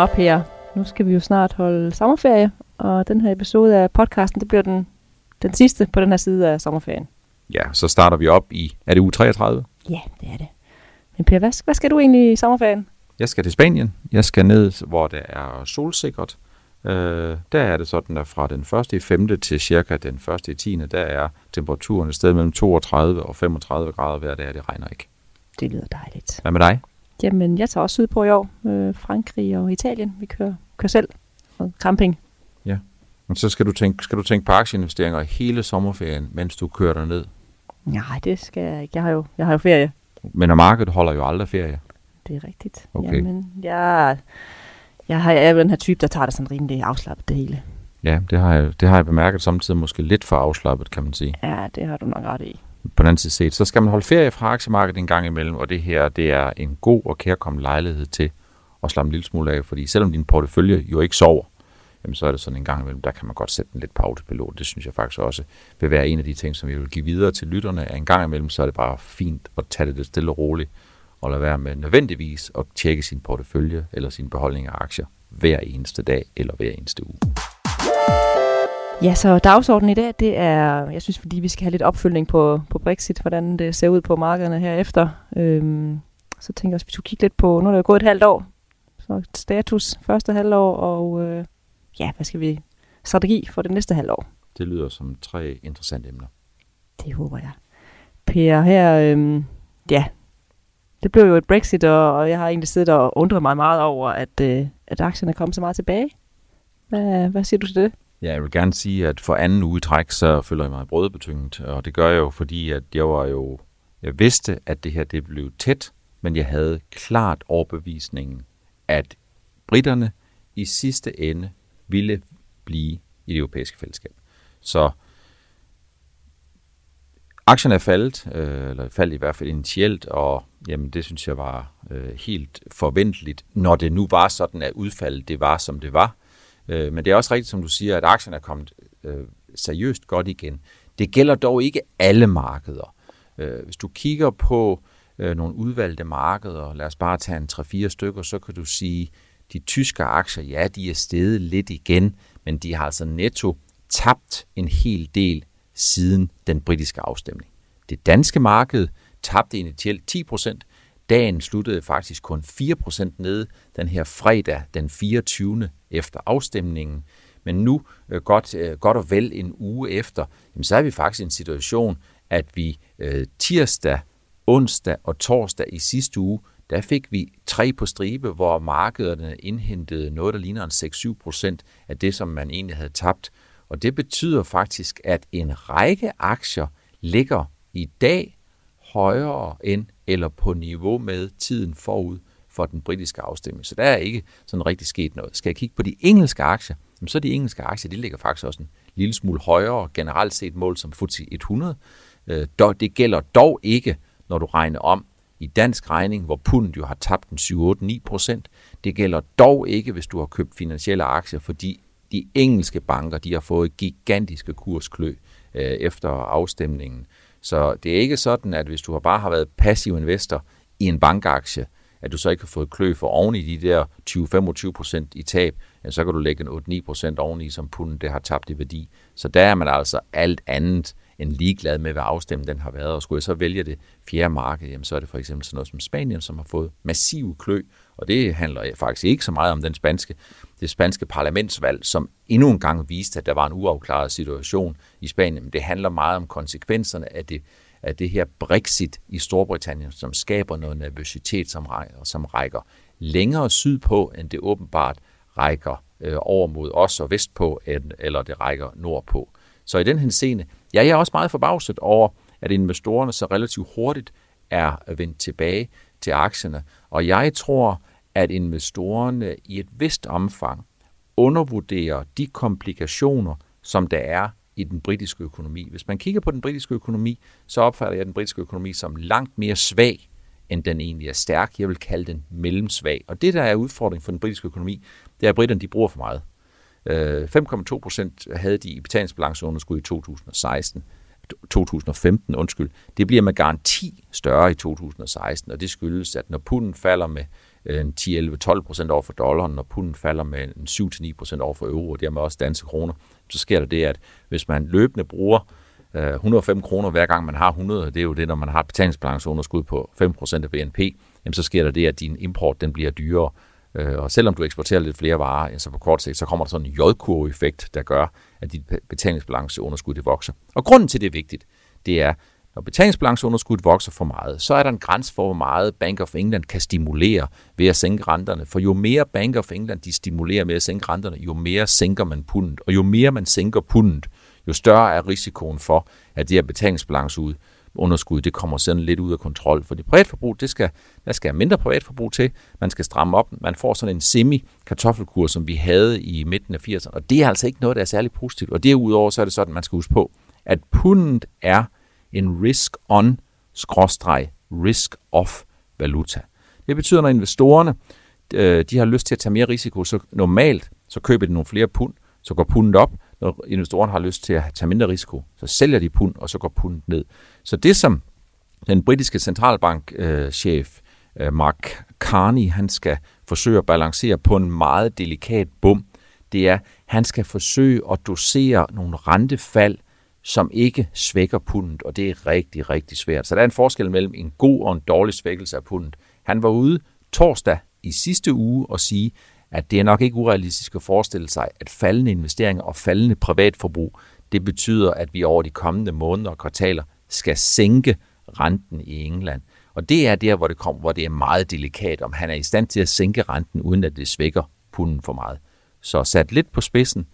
Nå, Per, nu skal vi jo snart holde sommerferie, og den her episode af podcasten, det bliver den, den sidste på den her side af sommerferien. Ja, så starter vi op i, er det uge 33? Ja, det er det. Men Per, hvad, hvad skal du egentlig i sommerferien? Jeg skal til Spanien. Jeg skal ned, hvor det er solsikkert. Øh, der er det sådan, at fra den 1. i 5. til cirka den 1. i 10. der er temperaturen et sted mellem 32 og 35 grader hver dag, det regner ikke. Det lyder dejligt. Hvad med dig? Jamen, jeg tager også sydpå i år. Øh, Frankrig og Italien. Vi kører, kører selv. Og camping. Men så skal du tænke, skal du tænke på aktieinvesteringer hele sommerferien, mens du kører derned. Nej, det skal jeg ikke. Jeg har jo, jeg har jo ferie. Men markedet holder jo aldrig ferie. Det er rigtigt. Okay. Jamen, jeg, jeg, har, jeg er jo den her type, der tager det sådan rimelig afslappet det hele. Ja, det har jeg, det har jeg bemærket samtidig måske lidt for afslappet, kan man sige. Ja, det har du nok ret i. På den anden side set, så skal man holde ferie fra aktiemarkedet en gang imellem, og det her, det er en god og kærkommen lejlighed til at slappe en lille smule af, fordi selvom din portefølje jo ikke sover, jamen så er det sådan en gang imellem, der kan man godt sætte den lidt på autopilot. Det synes jeg faktisk også vil være en af de ting, som vi vil give videre til lytterne, at en gang imellem, så er det bare fint at tage det lidt stille og roligt, og lade være med nødvendigvis at tjekke sin portefølje eller sin beholdning af aktier hver eneste dag eller hver eneste uge. Ja, så dagsordenen i dag, det er, jeg synes, fordi vi skal have lidt opfølgning på, på Brexit, hvordan det ser ud på markederne herefter. Øhm, så tænker jeg også, vi skulle kigge lidt på, nu er det jo gået et halvt år, så status første halvår, og øh, ja, hvad skal vi, strategi for det næste halvår. Det lyder som tre interessante emner. Det håber jeg. Per, her, øhm, ja, det blev jo et Brexit, og, og jeg har egentlig siddet og undret mig meget over, at, øh, at aktierne er kommet så meget tilbage. Hvad, hvad siger du til det? Ja, jeg vil gerne sige, at for anden uge i træk, så føler jeg mig brødbetynget, og det gør jeg jo, fordi at jeg var jo, jeg vidste, at det her det blev tæt, men jeg havde klart overbevisningen, at britterne i sidste ende ville blive i det europæiske fællesskab. Så aktierne er faldet, øh, eller faldt i hvert fald initielt, og jamen, det synes jeg var øh, helt forventeligt, når det nu var sådan, at udfaldet det var, som det var. Øh, men det er også rigtigt, som du siger, at aktierne er kommet øh, seriøst godt igen. Det gælder dog ikke alle markeder. Øh, hvis du kigger på øh, nogle udvalgte markeder, lad os bare tage en 3-4 stykker, så kan du sige, de tyske aktier, ja, de er steget lidt igen, men de har altså netto tabt en hel del siden den britiske afstemning. Det danske marked tabte initielt 10 procent. Dagen sluttede faktisk kun 4% nede den her fredag den 24. efter afstemningen. Men nu, øh, godt, øh, godt og vel en uge efter, jamen, så er vi faktisk i en situation, at vi øh, tirsdag, onsdag og torsdag i sidste uge, der fik vi tre på stribe, hvor markederne indhentede noget, der ligner en 6-7 procent af det, som man egentlig havde tabt. Og det betyder faktisk, at en række aktier ligger i dag højere end eller på niveau med tiden forud for den britiske afstemning. Så der er ikke sådan rigtig sket noget. Skal jeg kigge på de engelske aktier, så de engelske aktier, de ligger faktisk også en lille smule højere generelt set mål som FTSE 100. Øh, det gælder dog ikke, når du regner om i dansk regning, hvor pundet jo har tabt en 7-8-9 procent. Det gælder dog ikke, hvis du har købt finansielle aktier, fordi de engelske banker de har fået gigantiske kursklø øh, efter afstemningen. Så det er ikke sådan, at hvis du bare har været passiv investor i en bankaktie, at du så ikke har fået klø for oven i de der 20-25 procent i tab, ja, så kan du lægge en 8-9 procent oveni, som punden det har tabt i værdi. Så der er man altså alt andet end ligeglad med, hvad afstemningen den har været. Og skulle jeg så vælge det fjerde marked, jamen, så er det for eksempel sådan noget som Spanien, som har fået massiv klø. Og det handler faktisk ikke så meget om den spanske, det spanske parlamentsvalg, som endnu en gang viste, at der var en uafklaret situation i Spanien. Men det handler meget om konsekvenserne af det, af det her Brexit i Storbritannien, som skaber noget nervøsitet, som rækker, som rækker længere sydpå, end det åbenbart rækker øh, over mod os og vestpå, end, eller det rækker nordpå. Så i den henseende, ja, jeg er også meget forbavset over, at investorerne så relativt hurtigt er vendt tilbage til aktierne. Og jeg tror, at investorerne i et vist omfang undervurderer de komplikationer, som der er i den britiske økonomi. Hvis man kigger på den britiske økonomi, så opfatter jeg den britiske økonomi som langt mere svag, end den egentlig er stærk. Jeg vil kalde den mellemsvag. Og det, der er udfordring for den britiske økonomi, det er, at britterne de bruger for meget. Øh, 5,2 procent havde de i betalingsbalanceunderskud i 2016. 2015, undskyld. Det bliver med garanti større i 2016, og det skyldes, at når punden falder med Øh, 10-11-12 procent over for dollaren, og punden falder med en 7-9 procent over for euro, og dermed også danske kroner, så sker der det, at hvis man løbende bruger øh, 105 kroner hver gang man har 100, det er jo det, når man har et betalingsbalanceunderskud på 5% af BNP, jamen så sker der det, at din import den bliver dyrere. Øh, og selvom du eksporterer lidt flere varer, så på kort sigt, så kommer der sådan en J-kurve-effekt, der gør, at dit betalingsbalanceunderskud det vokser. Og grunden til, det er vigtigt, det er, når betalingsbalanceunderskuddet vokser for meget, så er der en grænse for, hvor meget Bank of England kan stimulere ved at sænke renterne. For jo mere Bank of England de stimulerer med at sænke renterne, jo mere sænker man pundet. Og jo mere man sænker pundet, jo større er risikoen for, at det her betalingsbalance underskud, det kommer sådan lidt ud af kontrol. For det privatforbrug, det skal, der skal mindre privatforbrug til. Man skal stramme op. Man får sådan en semi-kartoffelkur, som vi havde i midten af 80'erne. Og det er altså ikke noget, der er særlig positivt. Og derudover så er det sådan, at man skal huske på, at pundet er en risk-on, risk-off valuta. Det betyder, når investorerne øh, de har lyst til at tage mere risiko, så normalt så køber de nogle flere pund, så går pundet op, når investorerne har lyst til at tage mindre risiko, så sælger de pund, og så går pundet ned. Så det, som den britiske centralbankchef øh, øh, Mark Carney, han skal forsøge at balancere på en meget delikat bum, det er, at han skal forsøge at dosere nogle rentefald, som ikke svækker pundet, og det er rigtig, rigtig svært. Så der er en forskel mellem en god og en dårlig svækkelse af pundet. Han var ude torsdag i sidste uge og sige, at det er nok ikke urealistisk at forestille sig, at faldende investeringer og faldende privatforbrug, det betyder, at vi over de kommende måneder og kvartaler skal sænke renten i England. Og det er der, hvor det, kommer, hvor det er meget delikat, om han er i stand til at sænke renten, uden at det svækker punden for meget. Så sat lidt på spidsen.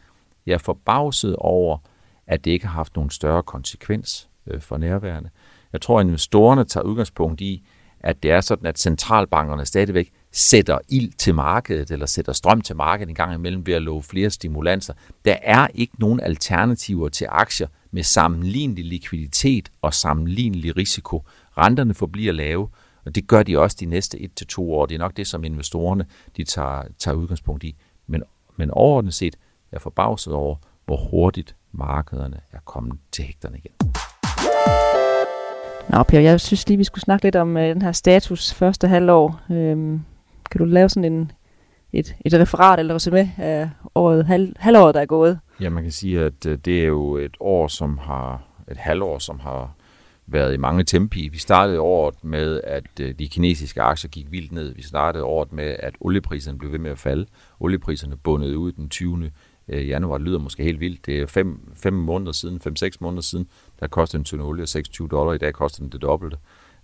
Jeg er forbavset over, at det ikke har haft nogen større konsekvens øh, for nærværende. Jeg tror, at investorerne tager udgangspunkt i, at det er sådan, at centralbankerne stadigvæk sætter ild til markedet, eller sætter strøm til markedet en gang imellem ved at love flere stimulanser. Der er ikke nogen alternativer til aktier med sammenlignelig likviditet og sammenlignelig risiko. Renterne forbliver lave, og det gør de også de næste 1-2 år. Det er nok det, som investorerne de tager, tager udgangspunkt i. Men, men overordnet set er jeg forbavset over, hvor hurtigt markederne er kommet til hægterne igen. Nå Per, jeg synes lige, vi skulle snakke lidt om øh, den her status første halvår. Øhm, kan du lave sådan en, et, et referat eller resume af året, halv, halvåret, der er gået? Ja, man kan sige, at øh, det er jo et år, som har et halvår, som har været i mange tempi. Vi startede året med, at øh, de kinesiske aktier gik vildt ned. Vi startede året med, at oliepriserne blev ved med at falde. Oliepriserne bundede ud den 20. Øh, januar. Det lyder måske helt vildt. Det er fem, fem måneder siden, fem-seks måneder siden, der kostede en tynde olie 26 dollar. I dag koster den det dobbelte.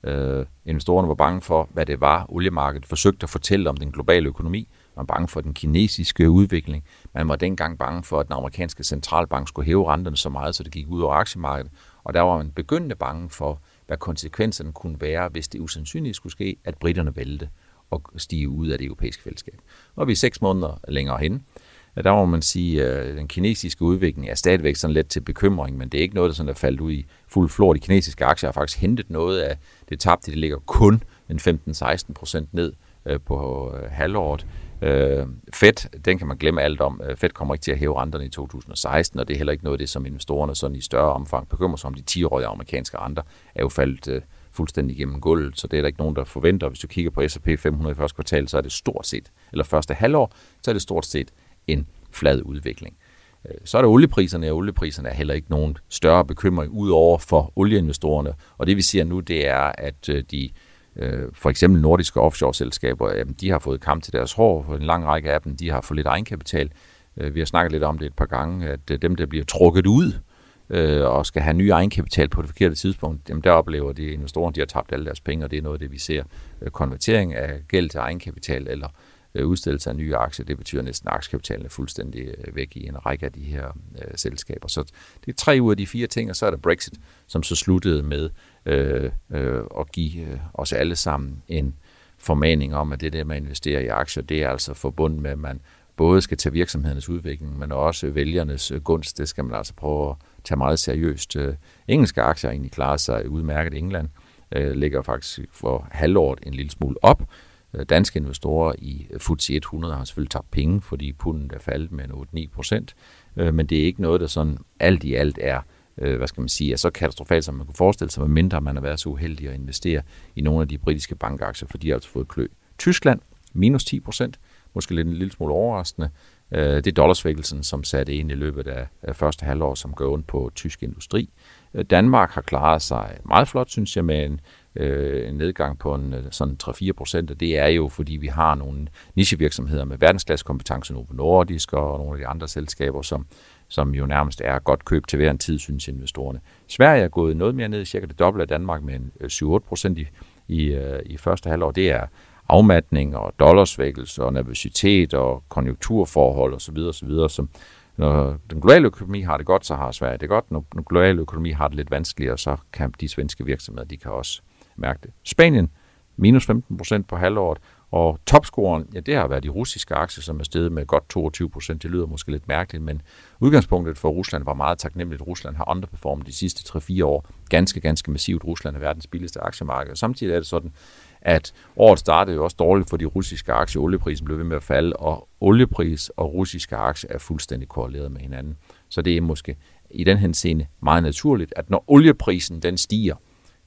Øh, investorerne var bange for, hvad det var, oliemarkedet forsøgte at fortælle om den globale økonomi. Man var bange for den kinesiske udvikling. Man var dengang bange for, at den amerikanske centralbank skulle hæve renterne så meget, så det gik ud over aktiemarkedet. Og der var man begyndende bange for, hvad konsekvenserne kunne være, hvis det usandsynligt skulle ske, at britterne vælte og stige ud af det europæiske fællesskab. Og vi er seks måneder længere hen der må man sige, at den kinesiske udvikling er stadigvæk sådan lidt til bekymring, men det er ikke noget, der sådan er faldet ud i fuld flor. De kinesiske aktier har faktisk hentet noget af det tabte. Det ligger kun en 15-16 procent ned øh, på øh, halvåret. Øh, Fed, den kan man glemme alt om. Fed kommer ikke til at hæve renterne i 2016, og det er heller ikke noget af det, som investorerne sådan i større omfang bekymrer sig om. De 10-årige amerikanske renter er jo faldet fuldstændig gennem gulvet, så det er der ikke nogen, der forventer. Hvis du kigger på S&P 500 i første kvartal, så er det stort set, eller første halvår, så er det stort set en flad udvikling. Øh, så er der oliepriserne, og oliepriserne er heller ikke nogen større bekymring ud over for olieinvestorerne. Og det vi ser nu, det er, at øh, de øh, for eksempel nordiske offshore-selskaber, de har fået kamp til deres hår, en lang række af dem, de har fået lidt egenkapital. Vi har snakket lidt om det et par gange, at dem, der bliver trukket ud og skal have ny egenkapital på det forkerte tidspunkt, dem der oplever de investorer, de har tabt alle deres penge, og det er noget af det, vi ser. Konvertering af gæld til egenkapital eller øh, Øh, udstillelse af nye aktier, det betyder næsten, at aktiekapitalen er fuldstændig øh, væk i en række af de her øh, selskaber. Så det er tre ud af de fire ting, og så er der Brexit, som så sluttede med øh, øh, at give øh, os alle sammen en formaning om, at det der med at investere i aktier, det er altså forbundet med, at man både skal tage virksomhedernes udvikling, men også vælgernes øh, gunst. Det skal man altså prøve at tage meget seriøst. Øh, engelske aktier har egentlig klaret sig udmærket. England øh, ligger faktisk for halvåret en lille smule op, Øh, danske investorer i øh, FTSE 100 har selvfølgelig tabt penge, fordi pundet er faldet med 8-9 procent, øh, men det er ikke noget, der sådan alt i alt er hvad skal man sige, er så katastrofalt, som man kunne forestille sig, medmindre man har været så uheldig at investere i nogle af de britiske bankaktier, for de har altså fået klø. Tyskland minus 10 procent, måske lidt en lille smule overraskende. Det er dollarsvækkelsen, som satte ind i løbet af, første halvår, som går ondt på tysk industri. Danmark har klaret sig meget flot, synes jeg, med en, øh, en nedgang på en, øh, sådan 3-4 procent, og det er jo, fordi vi har nogle nichevirksomheder med verdensklasse kompetence, Novo Nordisk og nogle af de andre selskaber, som, som jo nærmest er godt køb til hver en tid, synes investorerne. Sverige er gået noget mere ned, cirka det dobbelte af Danmark med 7-8 øh, procent i, i, øh, i første halvår. Det er afmatning og dollarsvækkelse og nervøsitet og konjunkturforhold osv. osv. Som, når den globale økonomi har det godt, så har Sverige det godt. Når den globale økonomi har det lidt vanskeligere, så kan de svenske virksomheder, de kan også mærke det. Spanien, minus 15 procent på halvåret, og topscoren, ja, det har været de russiske aktier, som er steget med godt 22 procent. Det lyder måske lidt mærkeligt, men udgangspunktet for Rusland var meget taknemmeligt. Rusland har underperformet de sidste 3-4 år ganske, ganske massivt. Rusland er verdens billigste aktiemarked. Samtidig er det sådan, at året startede jo også dårligt for de russiske aktier. Olieprisen blev ved med at falde, og oliepris og russiske aktier er fuldstændig korreleret med hinanden. Så det er måske i den henseende meget naturligt, at når olieprisen den stiger,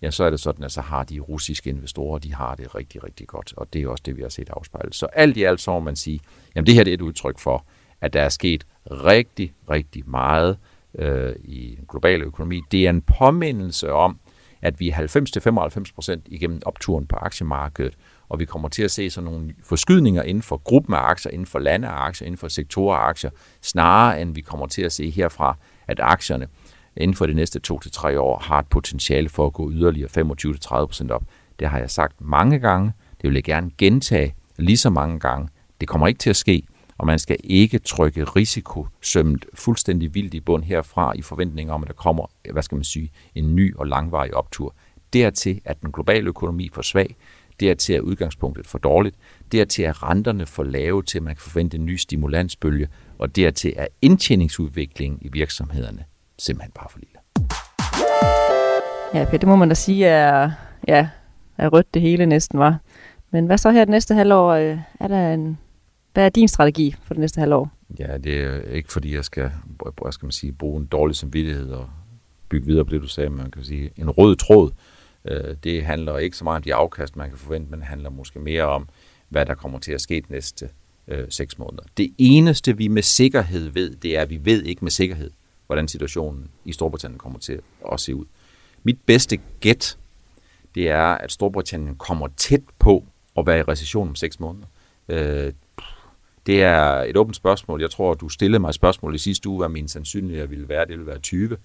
ja, så er det sådan, at så har de russiske investorer, de har det rigtig, rigtig godt, og det er også det, vi har set afspejlet. Så alt i alt så må man sige, jamen det her det er et udtryk for, at der er sket rigtig, rigtig meget øh, i den globale økonomi. Det er en påmindelse om, at vi er 90-95% igennem opturen på aktiemarkedet, og vi kommer til at se sådan nogle forskydninger inden for gruppen af aktier, inden for lande af aktier, inden for sektorer af aktier, snarere end vi kommer til at se herfra, at aktierne inden for de næste to til tre år har et potentiale for at gå yderligere 25-30% op. Det har jeg sagt mange gange. Det vil jeg gerne gentage lige så mange gange. Det kommer ikke til at ske, og man skal ikke trykke risikosømmet fuldstændig vildt i bund herfra i forventning om, at der kommer, hvad skal man sige, en ny og langvarig optur. Dertil, at den globale økonomi for svag, dertil er udgangspunktet for dårligt, dertil er renterne for lave til, at man kan forvente en ny stimulansbølge, og dertil er indtjeningsudviklingen i virksomhederne simpelthen bare for lille. Ja, Per, det må man da sige er, ja, er rødt det hele næsten var. Men hvad så her det næste halvår? Øh, er der en hvad er din strategi for det næste halvår? Ja, det er ikke fordi, jeg skal, hvad skal man sige, bruge en dårlig samvittighed og bygge videre på det, du sagde, man kan sige, en rød tråd. Øh, det handler ikke så meget om de afkast, man kan forvente, men handler måske mere om, hvad der kommer til at ske de næste øh, seks måneder. Det eneste, vi med sikkerhed ved, det er, at vi ved ikke med sikkerhed, hvordan situationen i Storbritannien kommer til at se ud. Mit bedste gæt, det er, at Storbritannien kommer tæt på at være i recession om seks måneder. Øh, det er et åbent spørgsmål. Jeg tror, du stillede mig et spørgsmål i sidste uge, hvad min sandsynlighed ville være. Det ville være 20.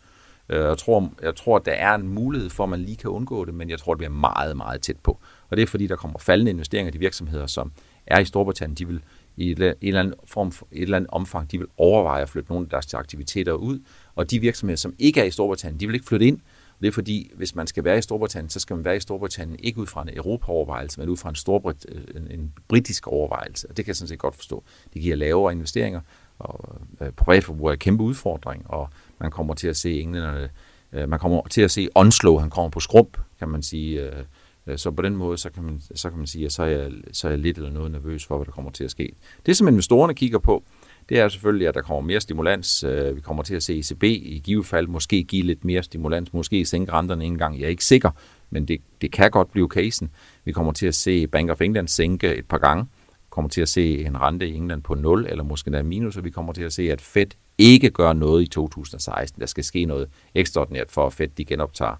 Øh, jeg tror, jeg tror, der er en mulighed for, at man lige kan undgå det, men jeg tror, det bliver meget, meget tæt på. Og det er fordi, der kommer faldende investeringer i de virksomheder, som er i Storbritannien. De vil i et, eller andet form, et eller andet omfang, de vil overveje at flytte nogle af deres aktiviteter ud. Og de virksomheder, som ikke er i Storbritannien, de vil ikke flytte ind, det er fordi, hvis man skal være i Storbritannien, så skal man være i Storbritannien ikke ud fra en Europa-overvejelse, men ud fra en, Storbrit, en, en britisk overvejelse. Og det kan jeg sådan set godt forstå. Det giver lavere investeringer, og øh, privatforbrug er en kæmpe udfordring, og man kommer til at se englænderne, øh, man kommer til at se Onslow, han kommer på skrump, kan man sige. Øh, øh, så på den måde, så kan man, så kan man sige, at så er, jeg, så er jeg lidt eller noget nervøs for, hvad der kommer til at ske. Det, som investorerne kigger på, det er selvfølgelig, at der kommer mere stimulans. Øh, vi kommer til at se ECB i givet fald måske give lidt mere stimulans, måske sænke renterne en gang. Jeg er ikke sikker, men det, det kan godt blive casen. Vi kommer til at se Bank of England sænke et par gange. Vi kommer til at se en rente i England på 0 eller måske der minus, og vi kommer til at se, at Fed ikke gør noget i 2016. Der skal ske noget ekstraordinært for, at Fed de genoptager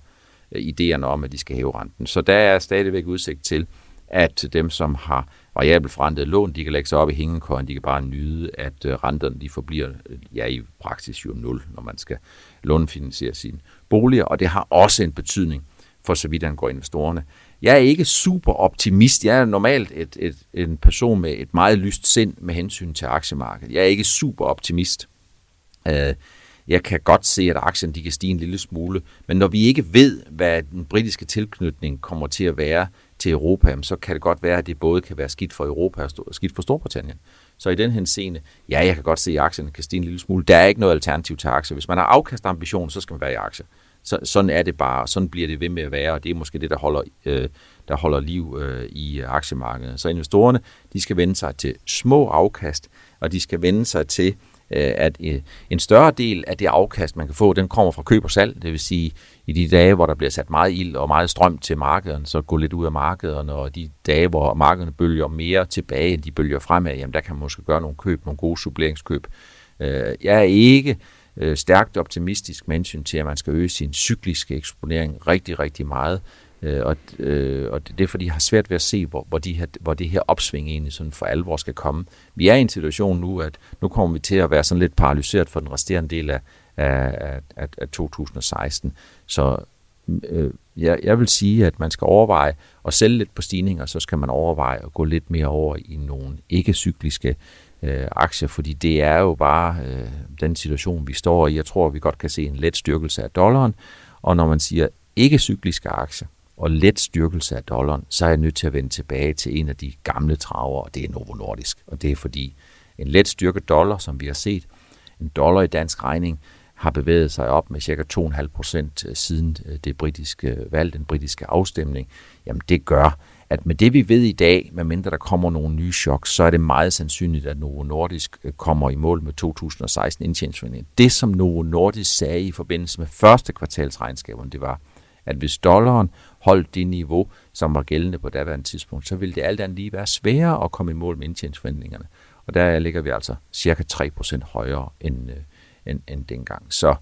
øh, idéerne om, at de skal hæve renten. Så der er stadigvæk udsigt til, at dem, som har variabelt forrentet lån, de kan lægge sig op i hængekøjen, de kan bare nyde, at øh, renterne de forbliver øh, ja, i praksis jo nul, når man skal lånefinansiere sine boliger, og det har også en betydning for så vidt angår investorerne. Jeg er ikke super optimist. Jeg er normalt et, et, en person med et meget lyst sind med hensyn til aktiemarkedet. Jeg er ikke super optimist. Øh, jeg kan godt se, at aktien de kan stige en lille smule, men når vi ikke ved, hvad den britiske tilknytning kommer til at være til Europa, så kan det godt være, at det både kan være skidt for Europa og skidt for Storbritannien. Så i den henseende, ja, jeg kan godt se, at aktierne kan stige en lille smule. Der er ikke noget alternativ til aktier. Hvis man har afkastambition, så skal man være i aktier. Så, sådan er det bare, sådan bliver det ved med at være, og det er måske det, der holder, øh, der holder liv øh, i aktiemarkedet. Så investorerne, de skal vende sig til små afkast, og de skal vende sig til, øh, Øh, at øh, en større del af det afkast, man kan få, den kommer fra køb og salg. Det vil sige, i de dage, hvor der bliver sat meget ild og meget strøm til markederne, så gå lidt ud af markederne, og de dage, hvor markederne bølger mere tilbage, end de bølger fremad, jamen der kan man måske gøre nogle køb, nogle gode suppleringskøb. Øh, jeg er ikke stærkt optimistisk med hensyn til, at man skal øge sin cykliske eksponering rigtig, rigtig meget. Øh, og, øh, og det er fordi, jeg har svært ved at se, hvor, hvor, de her, hvor det her opsving egentlig sådan for alvor skal komme. Vi er i en situation nu, at nu kommer vi til at være sådan lidt paralyseret for den resterende del af, af, af, af 2016. Så øh, jeg, jeg vil sige, at man skal overveje at sælge lidt på stigninger, så skal man overveje at gå lidt mere over i nogle ikke-cykliske øh, aktier, fordi det er jo bare øh, den situation, vi står i. Jeg tror, vi godt kan se en let styrkelse af dollaren, og når man siger ikke-cykliske aktier, og let styrkelse af dollaren, så er jeg nødt til at vende tilbage til en af de gamle traver, og det er Novo Nordisk. Og det er fordi en let styrket dollar, som vi har set, en dollar i dansk regning, har bevæget sig op med cirka 2,5 procent øh, siden øh, det britiske øh, valg, den britiske afstemning. Jamen det gør, at med det vi ved i dag, medmindre der kommer nogle nye chok, så er det meget sandsynligt, at Novo Nordisk kommer i mål med 2016 indtjeningsforventning. Det som Novo Nordisk sagde i forbindelse med første kvartalsregnskaberne, det var, at hvis dollaren holdt det niveau, som var gældende på daværende tidspunkt, så ville det alt andet lige være sværere at komme i mål med indtjeningsforventningerne. Og der ligger vi altså cirka 3% højere end, øh, end, end dengang. Så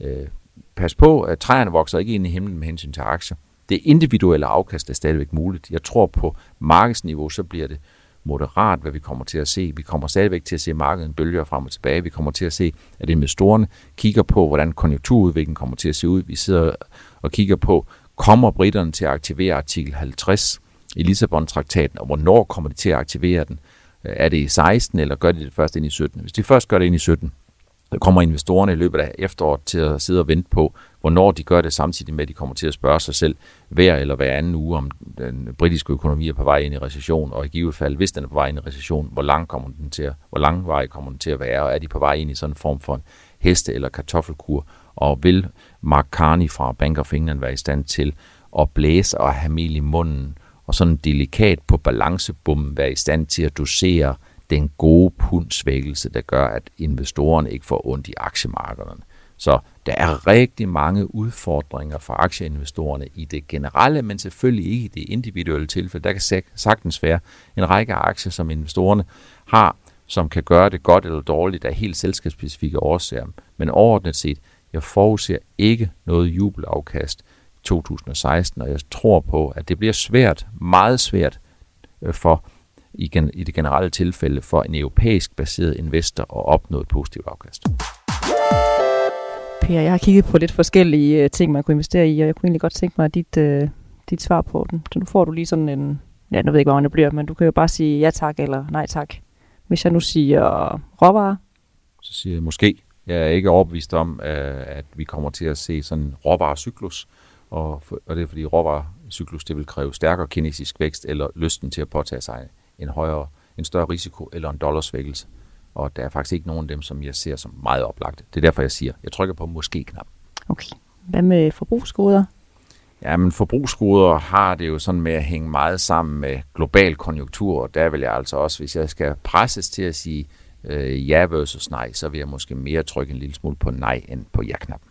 øh, pas på, at træerne vokser ikke ind i himlen med hensyn til aktier. Det individuelle afkast er stadigvæk muligt. Jeg tror på markedsniveau, så bliver det moderat, hvad vi kommer til at se. Vi kommer stadigvæk til at se markedet bølger frem og tilbage. Vi kommer til at se, at investorerne kigger på, hvordan konjunkturudviklingen kommer til at se ud. Vi sidder og kigger på, kommer britterne til at aktivere artikel 50 i Lissabon-traktaten, og hvornår kommer de til at aktivere den? Øh, er det i 16, eller gør de det først ind i 17? Hvis de først gør det ind i 17, så kommer investorerne i løbet af efteråret til at sidde og vente på, hvornår de gør det, samtidig med, at de kommer til at spørge sig selv hver eller hver anden uge, om den britiske økonomi er på vej ind i recession, og i givet fald, hvis den er på vej ind i recession, hvor lang kommer den til at, hvor lang vej kommer den til at være, og er de på vej ind i sådan en form for en heste- eller kartoffelkur, og vil Mark Carney fra Bank of England være i stand til at blæse og have mel i munden, og sådan delikat på balancebommen være i stand til at dosere den gode pundsvækkelse, der gør, at investorerne ikke får ondt i aktiemarkederne. Så der er rigtig mange udfordringer for aktieinvestorerne i det generelle, men selvfølgelig ikke i det individuelle tilfælde. Der kan sagtens være en række aktier, som investorerne har, som kan gøre det godt eller dårligt af helt selskabsspecifikke årsager. Men overordnet set, jeg forudser ikke noget jubelafkast 2016, og jeg tror på, at det bliver svært, meget svært øh, for i, i det generelle tilfælde for en europæisk baseret investor at opnå et positivt afkast. Per, jeg har kigget på lidt forskellige øh, ting, man kunne investere i, og jeg kunne egentlig godt tænke mig dit, uh, dit svar på den. Så nu får du lige sådan en, ja, nu ved jeg ikke, hvor det bliver, men du kan jo bare sige ja tak eller nej tak. Hvis jeg nu siger råvarer. Så siger jeg måske. Jeg er ikke overbevist om, at vi kommer til at se sådan en råvarecyklus, og, og det er fordi råvarecyklus det vil kræve stærkere kinesisk vækst eller lysten til at påtage sig en højere, en større risiko eller en dollarsvækkelse. Og der er faktisk ikke nogen af dem, som jeg ser som meget oplagt. Det er derfor, jeg siger, jeg trykker på måske-knap. Okay. Hvad med forbrugsgoder? Ja, men forbrugsgoder har det jo sådan med at hænge meget sammen med global konjunktur, og der vil jeg altså også, hvis jeg skal presses til at sige øh, ja versus nej, så vil jeg måske mere trykke en lille smule på nej end på ja-knappen.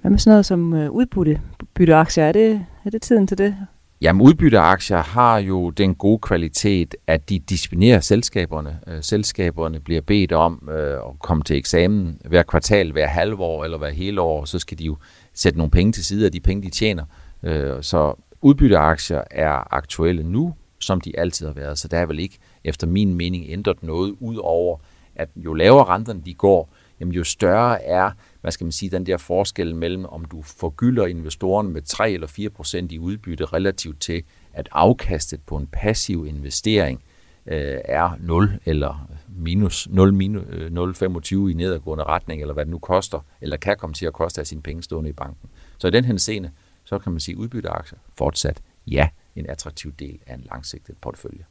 Hvad med sådan noget som øh, udbytte, bytteaktier? Er det, er det tiden til det? Jamen udbytteaktier har jo den gode kvalitet, at de disciplinerer selskaberne. Øh, selskaberne bliver bedt om øh, at komme til eksamen hver kvartal, hver halvår eller hver hele år, så skal de jo sætte nogle penge til side af de penge, de tjener. Øh, så udbytteaktier er aktuelle nu, som de altid har været, så der er vel ikke efter min mening ændret noget ud over, at jo lavere renterne de går, jamen jo større er, hvad skal man sige, den der forskel mellem, om du forgylder investoren med 3 eller 4 procent i udbytte relativt til, at afkastet på en passiv investering øh, er 0 eller minus 0, minus, 0,25 i nedadgående retning, eller hvad det nu koster, eller kan komme til at koste af sine penge stående i banken. Så i den henseende, så kan man sige, udbytteaktier fortsat ja, en attraktiv del af en langsigtet portefølje.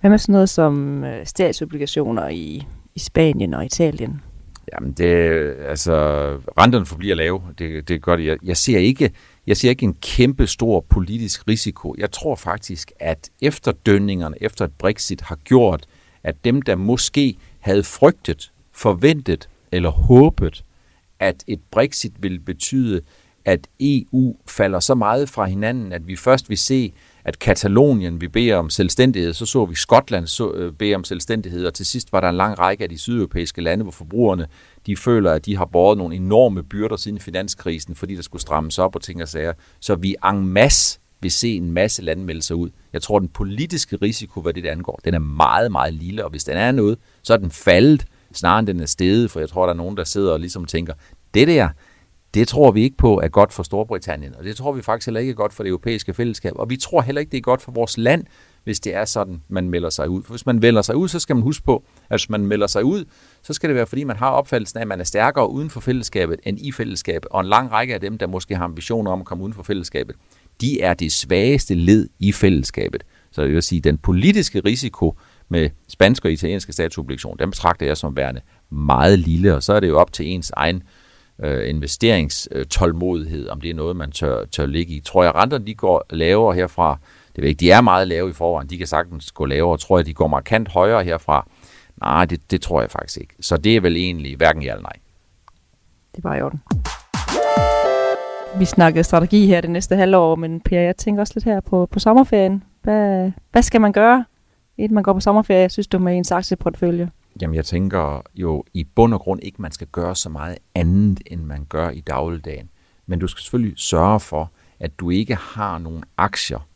Hvad med sådan noget som øh, statsobligationer i, i Spanien og Italien? Jamen, det, altså, renterne forbliver lave. Det, det gør det. Jeg, jeg, ser ikke, jeg ser ikke en kæmpe stor politisk risiko. Jeg tror faktisk, at efterdønningerne efter et Brexit har gjort, at dem, der måske havde frygtet forventet eller håbet, at et Brexit vil betyde, at EU falder så meget fra hinanden, at vi først vil se, at Katalonien vil bede om selvstændighed, så så vi Skotland så, øh, bede om selvstændighed, og til sidst var der en lang række af de sydeuropæiske lande, hvor forbrugerne de føler, at de har båret nogle enorme byrder siden finanskrisen, fordi der skulle strammes op og ting og sager. Så vi en masse vil se en masse lande melde sig ud. Jeg tror, den politiske risiko, hvad det angår, den er meget, meget lille, og hvis den er noget, så er den faldet, snarere end den er steget, for jeg tror, der er nogen, der sidder og ligesom tænker, det der, det tror vi ikke på er godt for Storbritannien, og det tror vi faktisk heller ikke er godt for det europæiske fællesskab, og vi tror heller ikke, det er godt for vores land, hvis det er sådan, man melder sig ud. For hvis man melder sig ud, så skal man huske på, at hvis man melder sig ud, så skal det være, fordi man har opfattelsen af, at man er stærkere uden for fællesskabet end i fællesskabet. Og en lang række af dem, der måske har ambitioner om at komme uden for fællesskabet, de er det svageste led i fællesskabet. Så det vil sige, den politiske risiko med spanske og italienske statsobligationer, den betragter jeg som værende meget lille, og så er det jo op til ens egen øh, øh, investeringstålmodighed, om det er noget, man tør, tør ligge i. Tror jeg, renterne de går lavere herfra, det ved ikke, de er meget lave i forvejen, de kan sagtens gå lavere, tror jeg, de går markant højere herfra. Nej, det, det tror jeg faktisk ikke. Så det er vel egentlig hverken ja eller nej. Det var i orden. Vi snakkede strategi her det næste halvår, men Per, jeg tænker også lidt her på, på sommerferien. Hvad, hvad skal man gøre, inden man går på sommerferie, synes du, med en aktieportfølje? Jamen, jeg tænker jo i bund og grund ikke, man skal gøre så meget andet, end man gør i dagligdagen. Men du skal selvfølgelig sørge for, at du ikke har nogle aktier,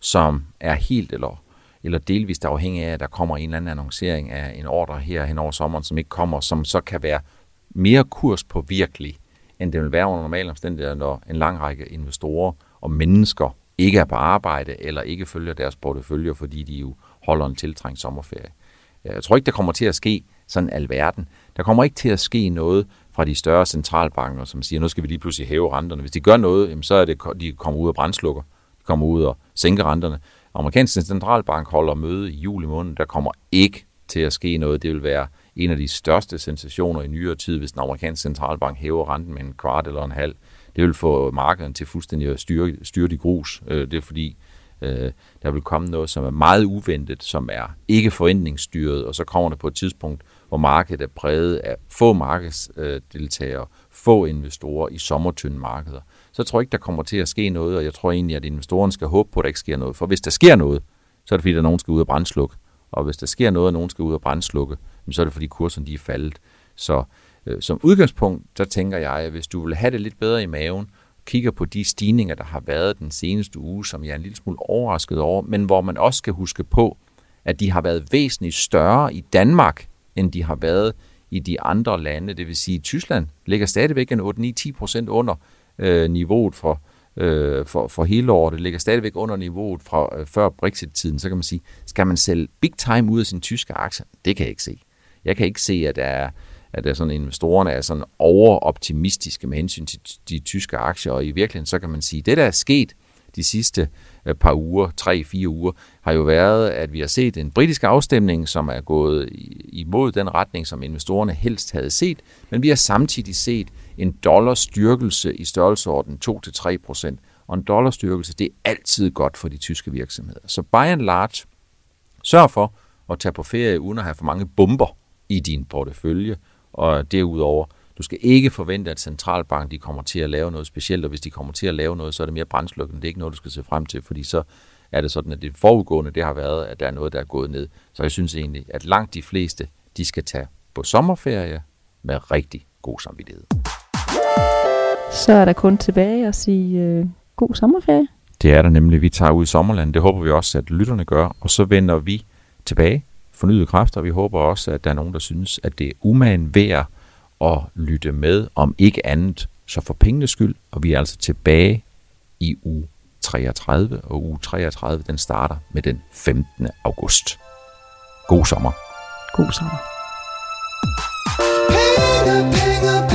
som er helt eller, eller delvist afhængig af, at der kommer en eller anden annoncering af en ordre her hen over sommeren, som ikke kommer, som så kan være mere kurs på virkelig, end det vil være under normale omstændigheder, når en lang række investorer og mennesker ikke er på arbejde eller ikke følger deres portefølje, fordi de jo holder en tiltrængt sommerferie. Jeg tror ikke, der kommer til at ske sådan alverden. Der kommer ikke til at ske noget fra de større centralbanker, som siger, nu skal vi lige pludselig hæve renterne. Hvis de gør noget, så er det, de kommer ud af brændslukker. De kommer ud og sænker renterne. Amerikanske centralbank holder møde i juli måned. Der kommer ikke til at ske noget. Det vil være en af de største sensationer i nyere tid, hvis den amerikanske centralbank hæver renten med en kvart eller en halv. Det vil få markedet til fuldstændig at styre, styre de grus. Øh, det er fordi, øh, der vil komme noget, som er meget uventet, som er ikke forventningsstyret, og så kommer det på et tidspunkt, hvor markedet er præget af få markedsdeltagere, få investorer i sommertynde markeder. Så jeg tror ikke, der kommer til at ske noget, og jeg tror egentlig, at investorerne skal håbe på, at der ikke sker noget. For hvis der sker noget, så er det fordi, at nogen skal ud og brændslukke. Og hvis der sker noget, og nogen skal ud og brændslukke, så er det fordi kurserne de er faldet. Så øh, som udgangspunkt, så tænker jeg, at hvis du vil have det lidt bedre i maven, kigger på de stigninger, der har været den seneste uge, som jeg er en lille smule overrasket over, men hvor man også skal huske på, at de har været væsentligt større i Danmark, end de har været i de andre lande. Det vil sige, at Tyskland ligger stadigvæk en 8-9-10 procent under øh, niveauet for, øh, for, for hele året. Det ligger stadigvæk under niveauet fra øh, før Brexit-tiden. Så kan man sige, skal man sælge big time ud af sin tyske aktier? Det kan jeg ikke se. Jeg kan ikke se, at der er at der sådan, investorerne er sådan overoptimistiske med hensyn til de tyske aktier, og i virkeligheden så kan man sige, at det der er sket de sidste øh, par uger, tre-fire uger, har jo været, at vi har set en britisk afstemning, som er gået imod den retning, som investorerne helst havde set, men vi har samtidig set en dollarstyrkelse i størrelseorden 2-3 procent. Og en dollarstyrkelse, det er altid godt for de tyske virksomheder. Så by and large, sørg for at tage på ferie uden at have for mange bomber i din portefølje, og derudover, du skal ikke forvente, at centralbanken de kommer til at lave noget specielt, og hvis de kommer til at lave noget, så er det mere brændslukkende. Det er ikke noget, du skal se frem til, fordi så er det sådan, at det forudgående, det har været, at der er noget, der er gået ned. Så jeg synes egentlig, at langt de fleste, de skal tage på sommerferie med rigtig god samvittighed. Så er der kun tilbage at sige øh, god sommerferie. Det er der nemlig. Vi tager ud i sommerland. Det håber vi også, at lytterne gør. Og så vender vi tilbage fornyede kræfter. Vi håber også, at der er nogen, der synes, at det er umagen værd at lytte med, om ikke andet, så for pengenes skyld. Og vi er altså tilbage i uge 33, og uge 33, den starter med den 15. august. God sommer. God sommer. Penge, penge.